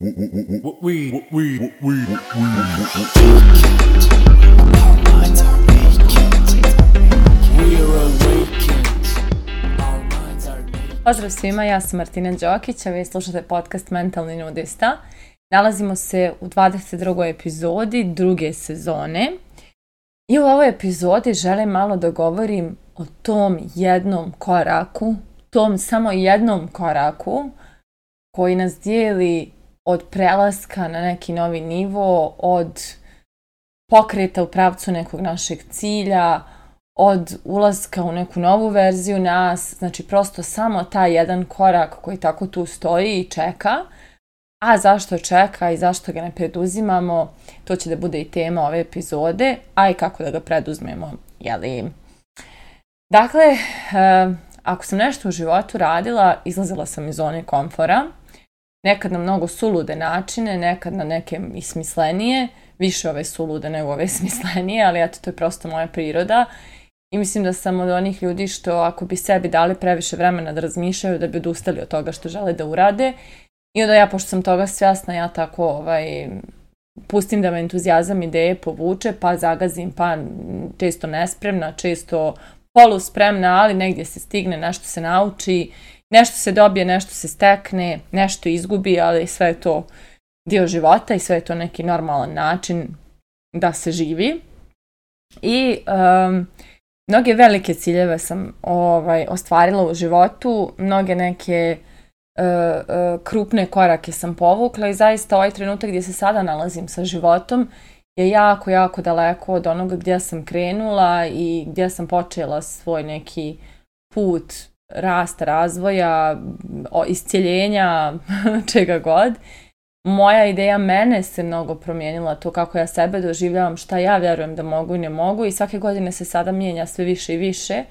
We, we, Pozdrav svima, ja sam Martina Đokić, a vi slušate podcast Mentalni nudista. Nalazimo se u 22. epizodi druge sezone. I u ovoj epizodi želim malo da govorim o tom jednom koraku, tom samo jednom koraku koji nas dijeli od prelaska na neki novi nivo, od pokreta u pravcu nekog našeg cilja, od ulaska u neku novu verziju nas, znači prosto samo taj jedan korak koji tako tu stoji i čeka, a zašto čeka i zašto ga ne preduzimamo, to će da bude i tema ove epizode, a i kako da ga preduzmemo, jeli? Dakle, e, ako sam nešto u životu radila, izlazila sam iz zone komfora, nekad na mnogo sulude načine, nekad na neke i smislenije, više ove sulude nego ove smislenije, ali eto, to je prosto moja priroda. I mislim da sam od onih ljudi što ako bi sebi dali previše vremena da razmišljaju, da bi odustali od toga što žele da urade. I onda ja, pošto sam toga svjasna, ja tako ovaj, pustim da me entuzijazam ideje povuče, pa zagazim, pa često nespremna, često poluspremna, ali negdje se stigne, nešto se nauči Nešto se dobije, nešto se stekne, nešto izgubi, ali sve je to dio života i sve je to neki normalan način da se živi. I um, mnoge velike ciljeve sam ovaj, ostvarila u životu, mnoge neke uh, uh, krupne korake sam povukla i zaista ovaj trenutak gdje se sada nalazim sa životom je jako, jako daleko od onoga gdje sam krenula i gdje sam počela svoj neki put rasta, razvoja, iscijeljenja, čega god. Moja ideja mene se mnogo promijenila, to kako ja sebe doživljavam, šta ja vjerujem da mogu i ne mogu i svake godine se sada mijenja sve više i više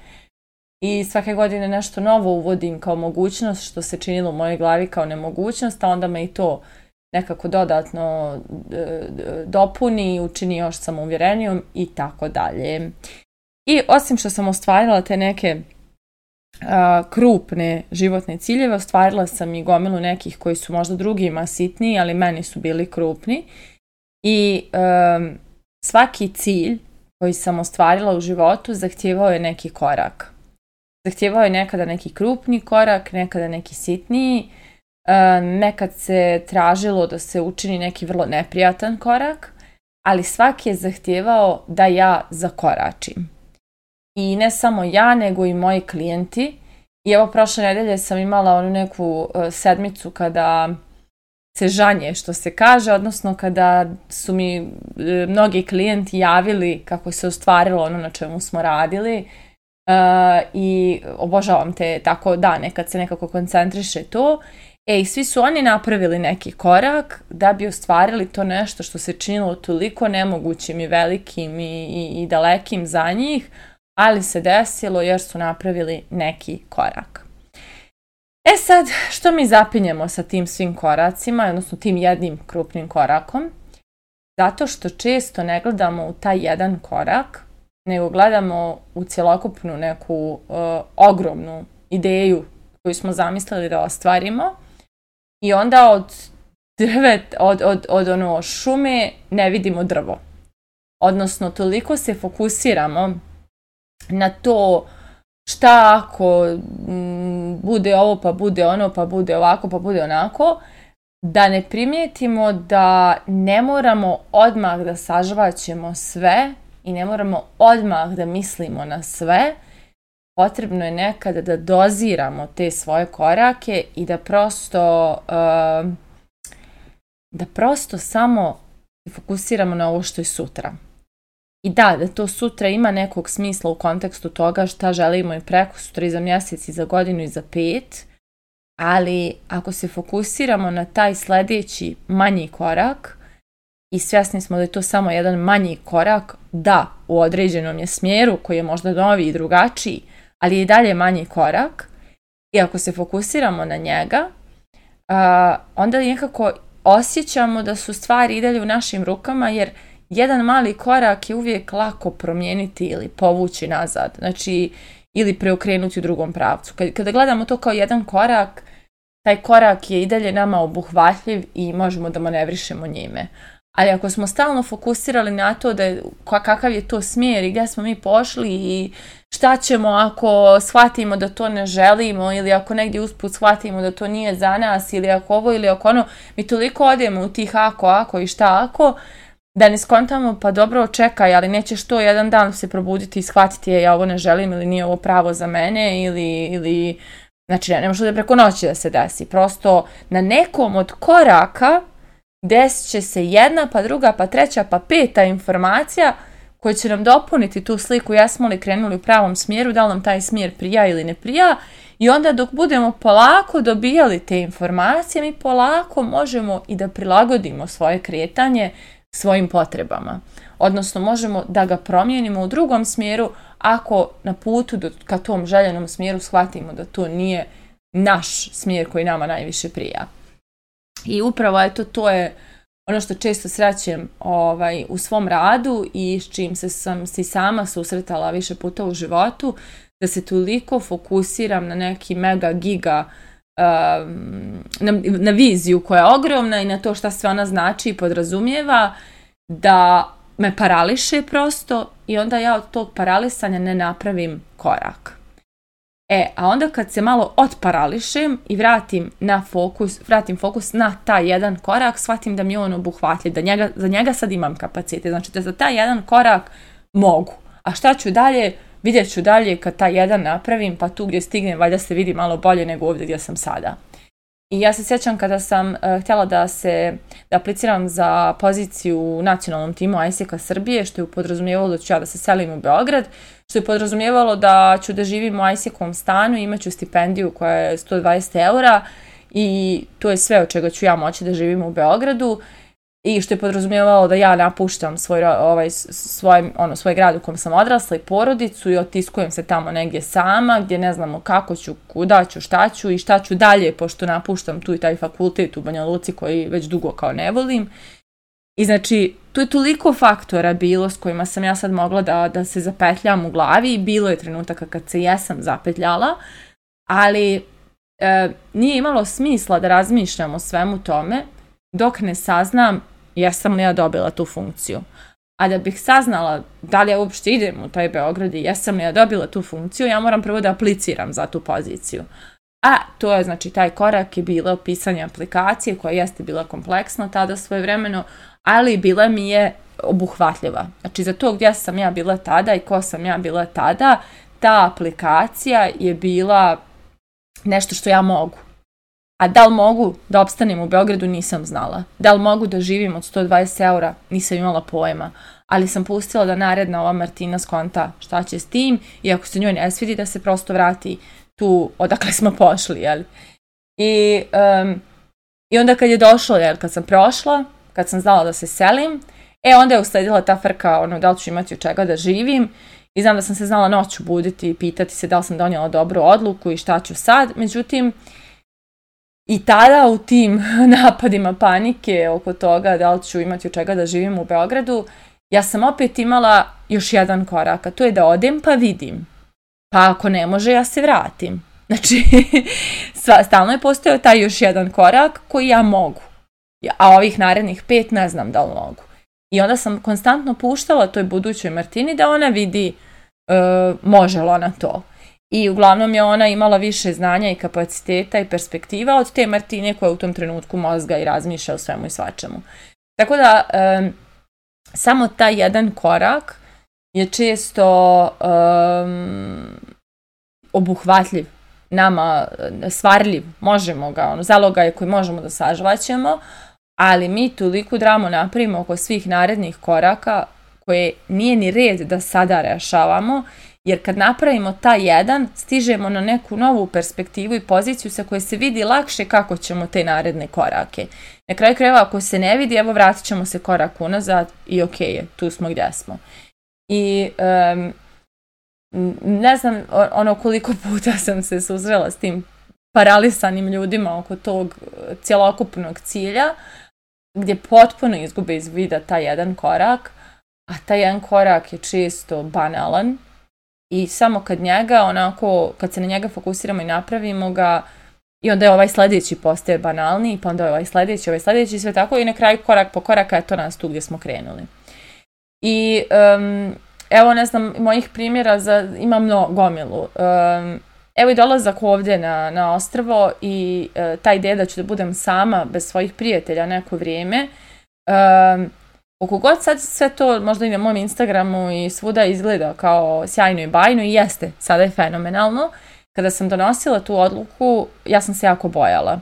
i svake godine nešto novo uvodim kao mogućnost što se činilo u mojoj glavi kao nemogućnost, a onda me i to nekako dodatno e, dopuni, učini još samouvjerenijom i tako dalje. I osim što sam ostvarila te neke krupne životne ciljeve, ostvarila sam i gomilu nekih koji su možda drugima sitniji, ali meni su bili krupni. I um, svaki cilj koji sam ostvarila u životu zahtjevao je neki korak. Zahtjevao je nekada neki krupni korak, nekada neki sitniji, uh, nekad se tražilo da se učini neki vrlo neprijatan korak, ali svaki je zahtjevao da ja zakoračim i ne samo ja, nego i moji klijenti. I evo prošle nedelje sam imala onu neku e, sedmicu kada se žanje, što se kaže, odnosno kada su mi e, mnogi klijenti javili kako se ostvarilo ono na čemu smo radili uh, i obožavam te tako dane kad se nekako koncentriše to. E, i svi su oni napravili neki korak da bi ostvarili to nešto što se činilo toliko nemogućim i velikim i, i, i dalekim za njih, ali se desilo jer su napravili neki korak. E sad, što mi zapinjemo sa tim svim koracima, odnosno tim jednim krupnim korakom? Zato što često ne gledamo u taj jedan korak, nego gledamo u cjelokupnu neku uh, ogromnu ideju koju smo zamislili da ostvarimo i onda od drvet, od, od, od ono šume ne vidimo drvo. Odnosno, toliko se fokusiramo na to šta ako m, mm, bude ovo pa bude ono pa bude ovako pa bude onako, da ne primijetimo da ne moramo odmah da sažvaćemo sve i ne moramo odmah da mislimo na sve, potrebno je nekada da doziramo te svoje korake i da prosto uh, da prosto samo fokusiramo na ovo što je sutra. I da, da to sutra ima nekog smisla u kontekstu toga šta želimo i preko sutra i za mjesec i za godinu i za pet, ali ako se fokusiramo na taj sljedeći manji korak i svjesni smo da je to samo jedan manji korak, da, u određenom je smjeru koji je možda novi i drugačiji, ali je i dalje manji korak i ako se fokusiramo na njega, uh, onda nekako osjećamo da su stvari i dalje u našim rukama jer jedan mali korak je uvijek lako promijeniti ili povući nazad. Znači, ili preokrenuti u drugom pravcu. Kada gledamo to kao jedan korak, taj korak je i dalje nama obuhvatljiv i možemo da manevrišemo njime. Ali ako smo stalno fokusirali na to da je, kakav je to smjer i gdje smo mi pošli i šta ćemo ako shvatimo da to ne želimo ili ako negdje usput shvatimo da to nije za nas ili ako ovo ili ako ono, mi toliko odemo u tih ako, ako i šta ako, da ne skontamo, pa dobro, čekaj, ali nećeš to jedan dan se probuditi i shvatiti je ja ovo ne želim ili nije ovo pravo za mene ili, ili znači ne, ne može da preko noći da se desi. Prosto na nekom od koraka desit će se jedna, pa druga, pa treća, pa peta informacija koja će nam dopuniti tu sliku jesmo li krenuli u pravom smjeru, da li nam taj smjer prija ili ne prija i onda dok budemo polako dobijali te informacije mi polako možemo i da prilagodimo svoje kretanje svojim potrebama. Odnosno možemo da ga promijenimo u drugom smjeru ako na putu do, ka tom željenom smjeru shvatimo da to nije naš smjer koji nama najviše prija. I upravo eto to je ono što često srećem ovaj, u svom radu i s čim se sam si sama susretala više puta u životu, da se toliko fokusiram na neki mega giga Um, na, na viziju koja je ogromna i na to šta sve ona znači i podrazumijeva da me parališe prosto i onda ja od tog paralisanja ne napravim korak. E, a onda kad se malo otparališem i vratim na fokus, vratim fokus na taj jedan korak, shvatim da mi on obuhvatljiv, da njega, za njega sad imam kapacite, znači da za taj jedan korak mogu. A šta ću dalje, vidjet ću dalje kad taj jedan napravim, pa tu gdje stignem valjda se vidi malo bolje nego ovdje gdje sam sada. I ja se sjećam kada sam uh, htjela da se da apliciram za poziciju u nacionalnom timu ISEK-a Srbije, što je podrazumijevalo da ću ja da se selim u Beograd, što je podrazumijevalo da ću da živim u ISEK-ovom stanu, imat ću stipendiju koja je 120 eura i to je sve od čega ću ja moći da živim u Beogradu i što je podrazumijevalo da ja napuštam svoj, ovaj, svoj, ono, svoj grad u kom sam odrasla i porodicu i otiskujem se tamo negdje sama gdje ne znamo kako ću, kuda ću, šta ću i šta ću dalje pošto napuštam tu i taj fakultet u Banja Luci koji već dugo kao ne volim. I znači, tu je toliko faktora bilo s kojima sam ja sad mogla da, da se zapetljam u glavi i bilo je trenutaka kad se jesam zapetljala, ali e, nije imalo smisla da razmišljam o svemu tome dok ne saznam jesam li ja dobila tu funkciju. A da bih saznala da li ja uopšte idem u taj Beograd i jesam li ja dobila tu funkciju, ja moram prvo da apliciram za tu poziciju. A to je znači taj korak je bilo pisanje aplikacije koja jeste bila kompleksna tada svoje vremeno, ali bila mi je obuhvatljiva. Znači za to gdje sam ja bila tada i ko sam ja bila tada, ta aplikacija je bila nešto što ja mogu. A da li mogu da opstanem u Beogradu nisam znala. Da li mogu da živim od 120 eura nisam imala pojma. Ali sam pustila da naredna ova Martina skonta šta će s tim i ako se njoj ne svidi da se prosto vrati tu odakle smo pošli, jel? I, um, i onda kad je došlo, jel, kad sam prošla, kad sam znala da se selim, e onda je usledila ta frka, ono, da li ću imati od čega da živim i znam da sam se znala noću buditi i pitati se da li sam donijela dobru odluku i šta ću sad, međutim, uh, I tada u tim napadima panike oko toga da li ću imati od čega da živim u Beogradu, ja sam opet imala još jedan korak, a to je da odem pa vidim. Pa ako ne može, ja se vratim. Znači, sva, stalno je postojao taj još jedan korak koji ja mogu. A ovih narednih pet ne znam da li mogu. I onda sam konstantno puštala toj budućoj Martini da ona vidi uh, može li ona to i uglavnom je ona imala više znanja i kapaciteta i perspektiva od te Martine koja u tom trenutku mozga i razmišlja o svemu i svačemu. Tako da, um, samo taj jedan korak je često um, obuhvatljiv nama e, svarljiv, možemo ga, ono, zaloga je koji možemo da sažvaćemo, ali mi toliku dramu napravimo oko svih narednih koraka koje nije ni red da sada rešavamo Jer kad napravimo ta jedan, stižemo na neku novu perspektivu i poziciju sa koje se vidi lakše kako ćemo te naredne korake. Na kraju krajeva, ako se ne vidi, evo vratit ćemo se korak unazad i ok je, tu smo gdje smo. I um, ne znam ono koliko puta sam se suzrela s tim paralisanim ljudima oko tog e, cjelokupnog cilja, gdje potpuno izgube iz vida taj jedan korak, a taj jedan korak je čisto banalan, i samo kad njega, onako, kad se na njega fokusiramo i napravimo ga, i onda je ovaj sledeći postaje banalni, pa onda je ovaj sledeći, ovaj sledeći, sve tako i na kraju korak po koraka je to nas tu gdje smo krenuli. I um, evo ne znam, mojih primjera za, ima mnogo gomilu. Um, evo i dolazak ovdje na, na ostrvo i uh, taj ideja da ću da budem sama bez svojih prijatelja neko vrijeme. Um, Koliko god sad sve to možda i na mom Instagramu i svuda izgleda kao sjajno i bajno i jeste, sada je fenomenalno. Kada sam donosila tu odluku, ja sam se jako bojala.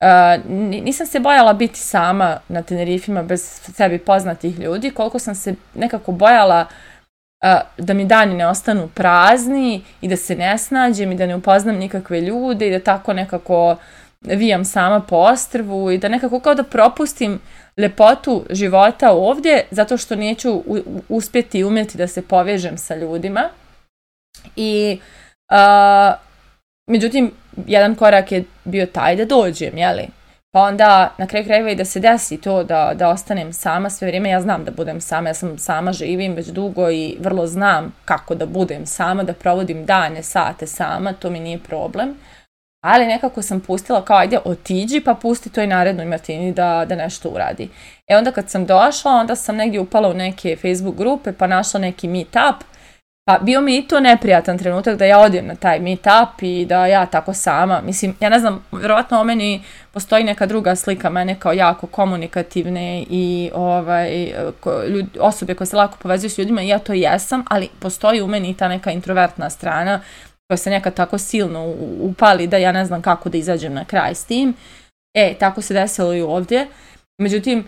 Uh, nisam se bojala biti sama na Tenerifima bez sebi poznatih ljudi, koliko sam se nekako bojala uh, da mi dani ne ostanu prazni i da se ne snađem i da ne upoznam nikakve ljude i da tako nekako vijam sama po ostrvu i da nekako kao da propustim lepotu života ovdje zato što neću u, uspjeti i umjeti da se povežem sa ljudima. I uh, međutim, jedan korak je bio taj da dođem, jeli? Pa onda na kraju krajeva i da se desi to da, da ostanem sama sve vrijeme. Ja znam da budem sama, ja sam sama živim već dugo i vrlo znam kako da budem sama, da provodim dane, sate sama, to mi nije problem ali nekako sam pustila kao ajde otiđi pa pusti toj narednoj Martini da, da nešto uradi. E onda kad sam došla, onda sam negdje upala u neke Facebook grupe pa našla neki meetup, pa bio mi i to neprijatan trenutak da ja odem na taj meetup i da ja tako sama, mislim, ja ne znam, vjerojatno o meni postoji neka druga slika mene kao jako komunikativne i ovaj, ko, ljud, osobe koje se lako povezuju s ljudima, ja to jesam, ali postoji u meni ta neka introvertna strana koja se nekad tako silno upali da ja ne znam kako da izađem na kraj s tim. E, tako se desilo i ovdje. Međutim,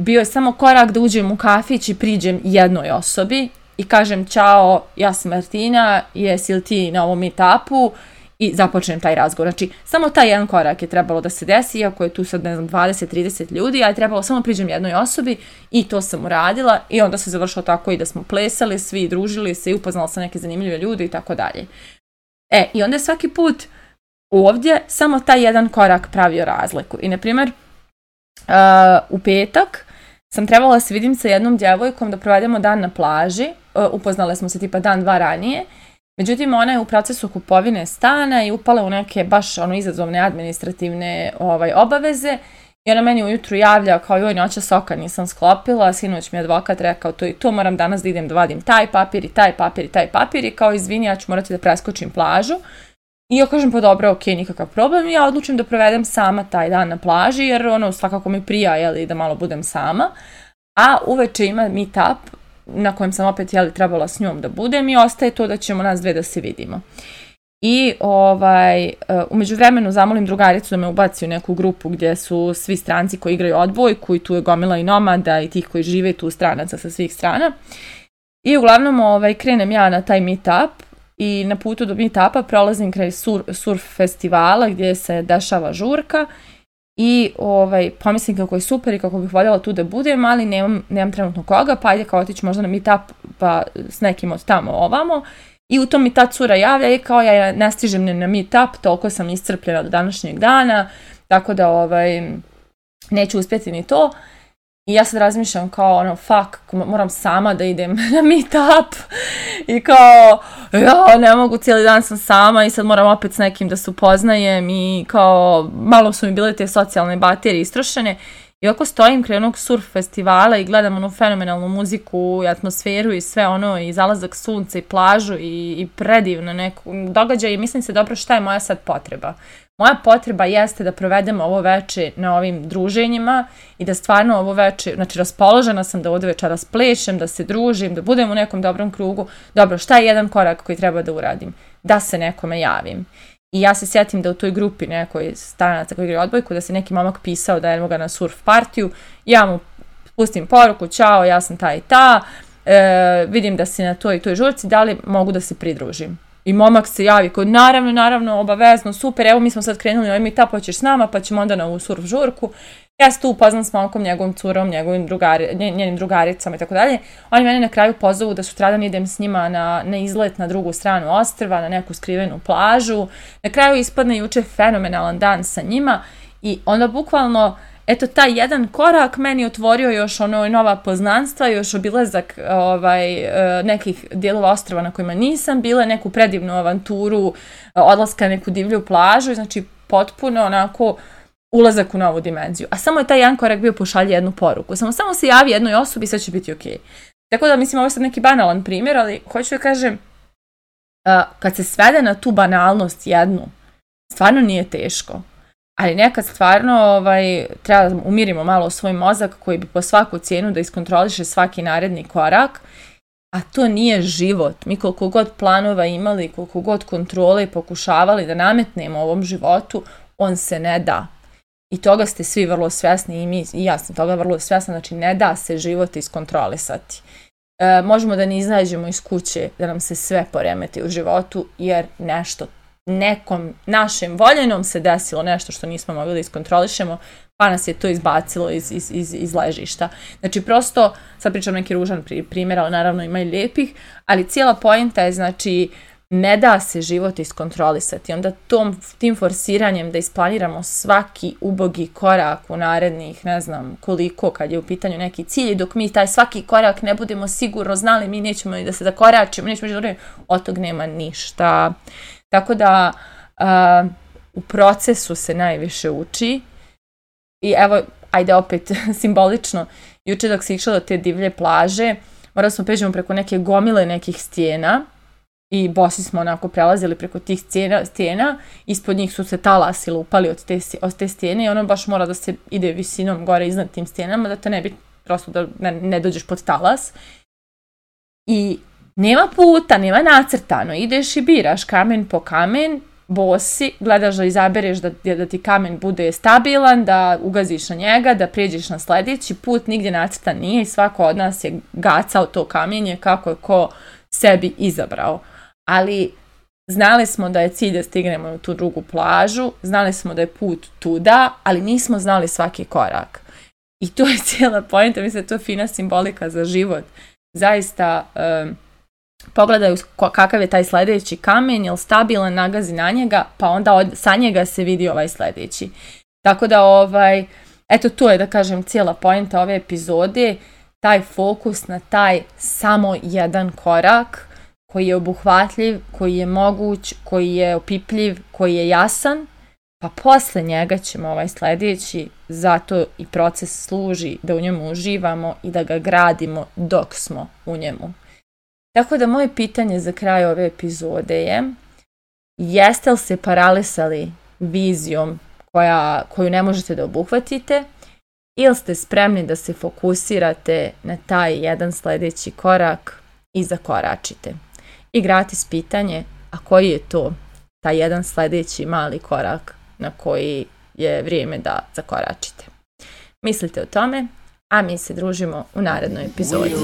bio je samo korak da uđem u kafić i priđem jednoj osobi i kažem čao, ja sam Martina, jesi li ti na ovom etapu i započnem taj razgovor. Znači, samo taj jedan korak je trebalo da se desi, iako je tu sad, ne znam, 20-30 ljudi, ja je trebalo samo priđem jednoj osobi i to sam uradila i onda se završilo tako i da smo plesali svi, družili se i upoznala sam neke zanimljive ljude i tako dalje. E, i onda svaki put ovdje samo taj jedan korak pravio razliku. I, na primjer, uh, u petak sam trebala da se vidim sa jednom djevojkom da provedemo dan na plaži. Uh, upoznale smo se tipa dan, dva ranije. Međutim, ona je u procesu kupovine stana i upala u neke baš ono izazovne administrativne ovaj obaveze I ona meni ujutru javlja kao joj noća soka nisam sklopila, sinoć mi je advokat rekao to i to, moram danas da idem da vadim taj papir i taj papir i taj papir i kao izvini ja ću morati da preskočim plažu. I ja kažem pa dobro, ok, nikakav problem i ja odlučim da provedem sama taj dan na plaži jer ono svakako mi prija jeli, da malo budem sama. A uveče ima meet up na kojem sam opet jeli, trebala s njom da budem i ostaje to da ćemo nas dve da se vidimo. I ovaj, eh, umeđu vremenu zamolim drugaricu da me ubaci u neku grupu gdje su svi stranci koji igraju odbojku i tu je gomila i nomada i tih koji žive tu stranaca sa svih strana. I uglavnom ovaj, krenem ja na taj meetup i na putu do meetupa prolazim kraj sur, surf festivala gdje se dešava žurka i ovaj, pomislim kako je super i kako bih voljela tu da budem, ali nemam, nemam trenutno koga, pa ajde kao otići možda na meetup pa s nekim od tamo ovamo. I u to mi ta cura javlja i kao ja ne stižem ni na meetup, toliko sam iscrpljena do današnjeg dana, tako da ovaj, neću uspjeti ni to. I ja sad razmišljam kao ono, fuck, moram sama da idem na meetup i kao, ja ne mogu, cijeli dan sam sama i sad moram opet s nekim da se upoznajem i kao, malo su mi bile te socijalne baterije istrošene I stojim kraj onog surf festivala i gledam onu fenomenalnu muziku i atmosferu i sve ono i zalazak sunca i plažu i, i predivno neko događaj i mislim se dobro šta je moja sad potreba. Moja potreba jeste da provedem ovo veče na ovim druženjima i da stvarno ovo veče, znači raspoložena sam da ovde večeras plešem, da se družim, da budem u nekom dobrom krugu. Dobro, šta je jedan korak koji treba da uradim? Da se nekome javim. I ja se setim da u toj grupi nekoj stranaca koji igraju odbojku, da se neki momak pisao da je ga na surf partiju, ja mu pustim poruku, čao, ja sam ta i ta, e, vidim da si na toj i toj žurci, da li mogu da se pridružim? I momak se javi kod, naravno, naravno, obavezno, super, evo mi smo sad krenuli, evo mi ta pa hoćeš s nama, pa ćemo onda na ovu surf žurku ja se tu upoznam s momkom, njegovom curom, njegovim drugari, njenim drugaricama i tako dalje. Oni mene na kraju pozovu da sutradan idem s njima na, na izlet na drugu stranu ostrva, na neku skrivenu plažu. Na kraju ispadne juče fenomenalan dan sa njima i onda bukvalno eto taj jedan korak meni otvorio još ono nova poznanstva, još obilazak ovaj, e, nekih dijelova ostrva na kojima nisam bila, neku predivnu avanturu, e, odlaska na neku divlju plažu, znači potpuno onako uh, ulazak u novu dimenziju. A samo je taj jedan korak bio pošalje jednu poruku. Samo, samo se javi jednoj osobi i sve će biti okej. Okay. Tako da, mislim, ovo je sad neki banalan primjer, ali hoću da kažem, uh, kad se svede na tu banalnost jednu, stvarno nije teško. Ali nekad stvarno ovaj, treba da umirimo malo svoj mozak koji bi po svaku cijenu da iskontroliše svaki naredni korak, a to nije život. Mi koliko god planova imali, koliko god kontrole pokušavali da nametnemo ovom životu, on se ne da I toga ste svi vrlo svesni i, mi, i ja sam toga vrlo svesna, znači ne da se život iskontrolisati. E, možemo da ne iznađemo iz kuće, da nam se sve poremeti u životu, jer nešto nekom našem voljenom se desilo nešto što nismo mogli da iskontrolišemo, pa nas je to izbacilo iz, iz, iz, iz ležišta. Znači prosto, sad pričam neki ružan primjer, ali naravno ima i lijepih, ali cijela pojenta je znači ne da se život iskontrolisati. Onda tom, tim forsiranjem da isplaniramo svaki ubogi korak u narednih, ne znam koliko, kad je u pitanju neki cilj, dok mi taj svaki korak ne budemo sigurno znali, mi nećemo i da se zakoračimo, nećemo da od tog nema ništa. Tako da uh, u procesu se najviše uči i evo, ajde opet simbolično, juče dok se išla do te divlje plaže, morali smo peđemo preko neke gomile nekih stijena, i bosi smo onako prelazili preko tih stijena, stijena ispod njih su se talasi lupali od te, od te stijene i ono baš mora da se ide visinom gore iznad tim stijenama da te ne bi prosto da ne, ne dođeš pod talas i nema puta, nema nacrtano ideš i biraš kamen po kamen bosi, gledaš da izabereš da, da ti kamen bude stabilan, da ugaziš na njega, da pređeš na sledeći put, nigdje nacrtan nije i svako od nas je gacao to kamenje kako je ko sebi izabrao. Uh, ali znali smo da je cilj da stignemo na tu drugu plažu, znali smo da je put tuda, ali nismo znali svaki korak. I to je cijela pojenta, mislim da je fina simbolika za život. Zaista, um, pogledaju kakav je taj sledeći kamen, jel stabilan, nagazi na njega, pa onda od, sa njega se vidi ovaj sledeći. Tako da, ovaj, eto, to je, da kažem, cijela pojenta ove epizode, taj fokus na taj samo jedan korak, koji je obuhvatljiv, koji je moguć, koji je opipljiv, koji je jasan, pa posle njega ćemo ovaj sledeći, zato i proces služi da u njemu uživamo i da ga gradimo dok smo u njemu. Tako da moje pitanje za kraj ove epizode je, jeste li se paralisali vizijom koja, koju ne možete da obuhvatite ili ste spremni da se fokusirate na taj jedan sledeći korak i zakoračite? i gratis pitanje, a koji je to taj jedan sledeći mali korak na koji je vrijeme da zakoračite. Mislite o tome, a mi se družimo u narednoj epizodi.